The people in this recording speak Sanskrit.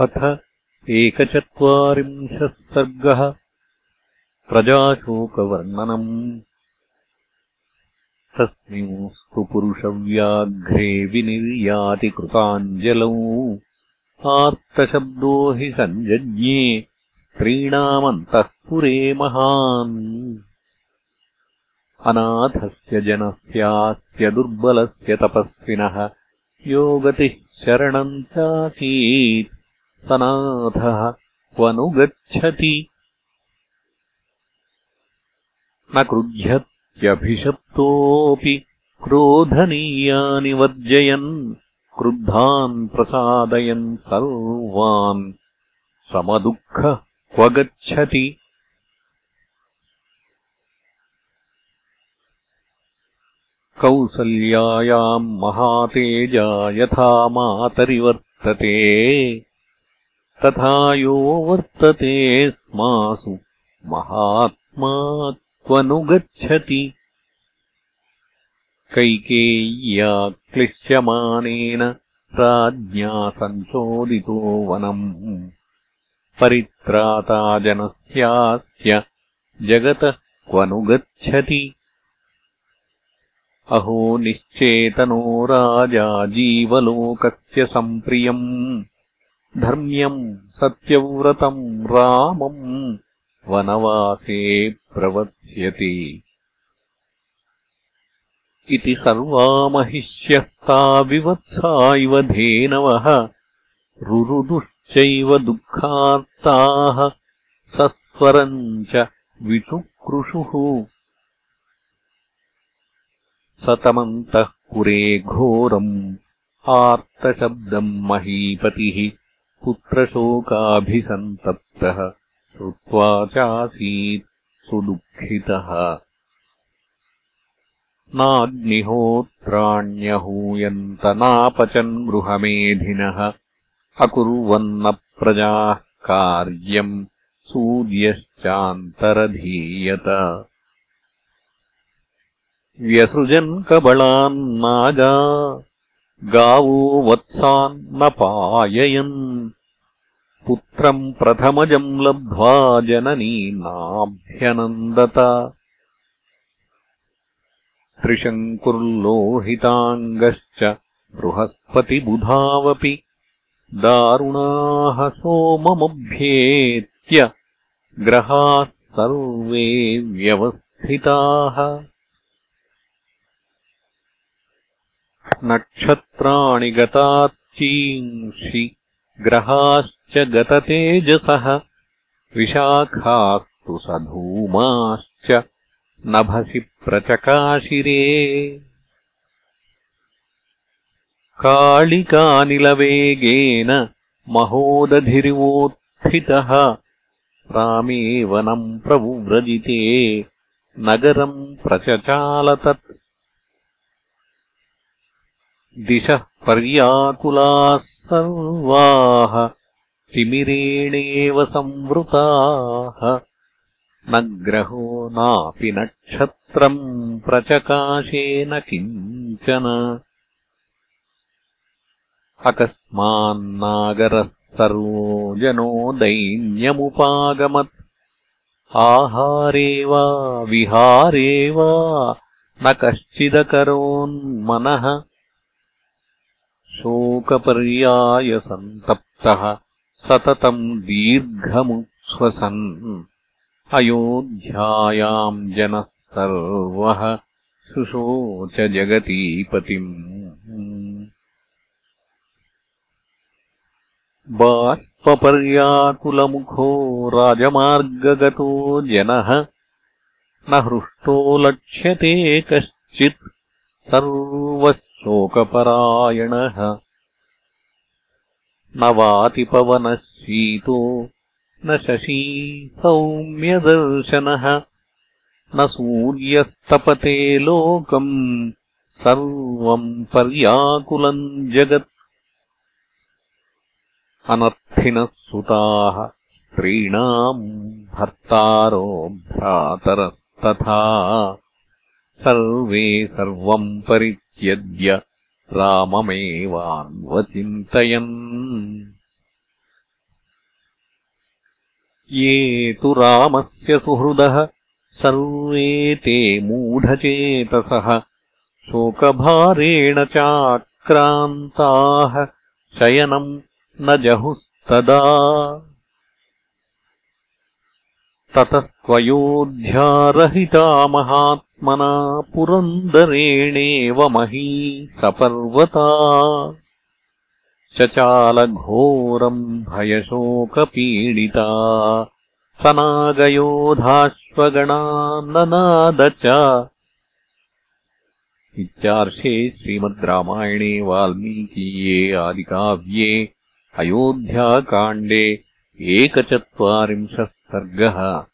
अथ एकचत्वारिंशः सर्गः प्रजाशोकवर्णनम्। तस्मिंस्तु पुरुषव्याघ्रे विनिर्याति कृताञ्जलौ आर्तशब्दो हि सञ्जज्ञे स्त्रीणामन्तःपुरे महान्। अनाथस्य जनस्यास्य दुर्बलस्य तपस्विनः। यो गतिः शरणम् चासीत् सनाथः क्व नु गच्छति न क्रुध्यत्यभिषप्तोऽपि क्रोधनीयानि वर्जयन् क्रुद्धान् प्रसादयन् सर्वान् समदुःखः क्व गच्छति कौसल्यायाम् महातेजा यथा मातरिवर्तते तथा यो वर्तते स्मासु। महात्मा क्व नु गच्छति कैकेय्या क्लिश्यमानेन राज्ञा सञ्चोदितो वनम्। परित्राता जनस्यास्य जगतः क्व नु गच्छति अहो निश्चेतनो राजा जीवलोकस्य सम्प्रियम् धर्म्यम् सत्यव्रतम् रामम् वनवासे प्रवत्स्यति इति सर्वा महिष्यस्ता विवत्सा इव धेनवः रुरुदुश्चैव दुःखार्ताः सस्वरम् च विचुक्रुषुः। सतमन्तः पुरे घोरम् आर्तशब्दम् महीपतिः पुत्रशोकाभिसन्तप्तः श्रुत्वा चासीत् सुदुःखितः। नाग्निहोत्राण्यहूयन्त नापचन् गृहमेधिनः अकुर्वन्नप्रजाः कार्यम् सूर्यश्चान्तरधीयत। व्यसृजन् कबलान्नागा गावो वत्सान् न पाययन् पुत्रम् प्रथमजम् लब्ध्वा जननी नाभ्यनन्दत। त्रिशङ्कुर्लोहिताङ्गश्च बृहस्पतिबुधावपि दारुणाः सोममभ्येत्य ग्रहाः सर्वे व्यवस्थिताः। नक्षत्राणि गताच्चींषि ग्रहाश्च गततेजसः विशाखास्तु सधूमाश्च नभसि प्रचकाशिरे। कालिकानिलवेगेन महोदधिरिवोत्थितः रामे वनम् प्रव्रजिते नगरम् प्रचचालतत्। दिशः पर्याकुलाः सर्वाः तिमिरेणेव संवृताः। न ग्रहो नापि नक्षत्रम् प्रचकाशेन किञ्चन। अकस्मान्नागरः सर्वो जनो दैन्यमुपागमत्। आहारे वा विहारे वा न कश्चिदकरोन्मनः। शोकपर्यायसन्तप्तः सततम् दीर्घमुच्छ्वसन्। अयोध्यायाम् जनः सर्वः शुशोच जगतीपतिम्। बाष्पर्याकुलमुखो राजमार्गगतो जनः। न हृष्टो लक्ष्यते कश्चित्। सर्वः शोकपरायणः न वातिपवनः शीतो न शशी सौम्यदर्शनः न सूर्यस्तपते लोकम् सर्वम् पर्याकुलम् जगत्। अनर्थिनः सुताः स्त्रीणाम् भर्तारो भ्रातरस्तथा सर्वे सर्वम् परि यद्य राममेवान्वचिन्तयन्। ये तु रामस्य सुहृदः सर्वे ते मूढचेतसः। शोकभारेण चाक्रान्ताः शयनम् न जहुस्तदा। ततस्त्वयोध्यारहिता महात्मना पुरन्दरेणेव मही सपर्वता चचालघोरम् भयशोकपीडिता। सनागयोधाश्वगणा ननाद च। इत्यार्षे श्रीमद् रामायणे वाल्मीकीये आदिकाव्ये अयोध्याकाण्डे एकचत्वारिंशः सर्गः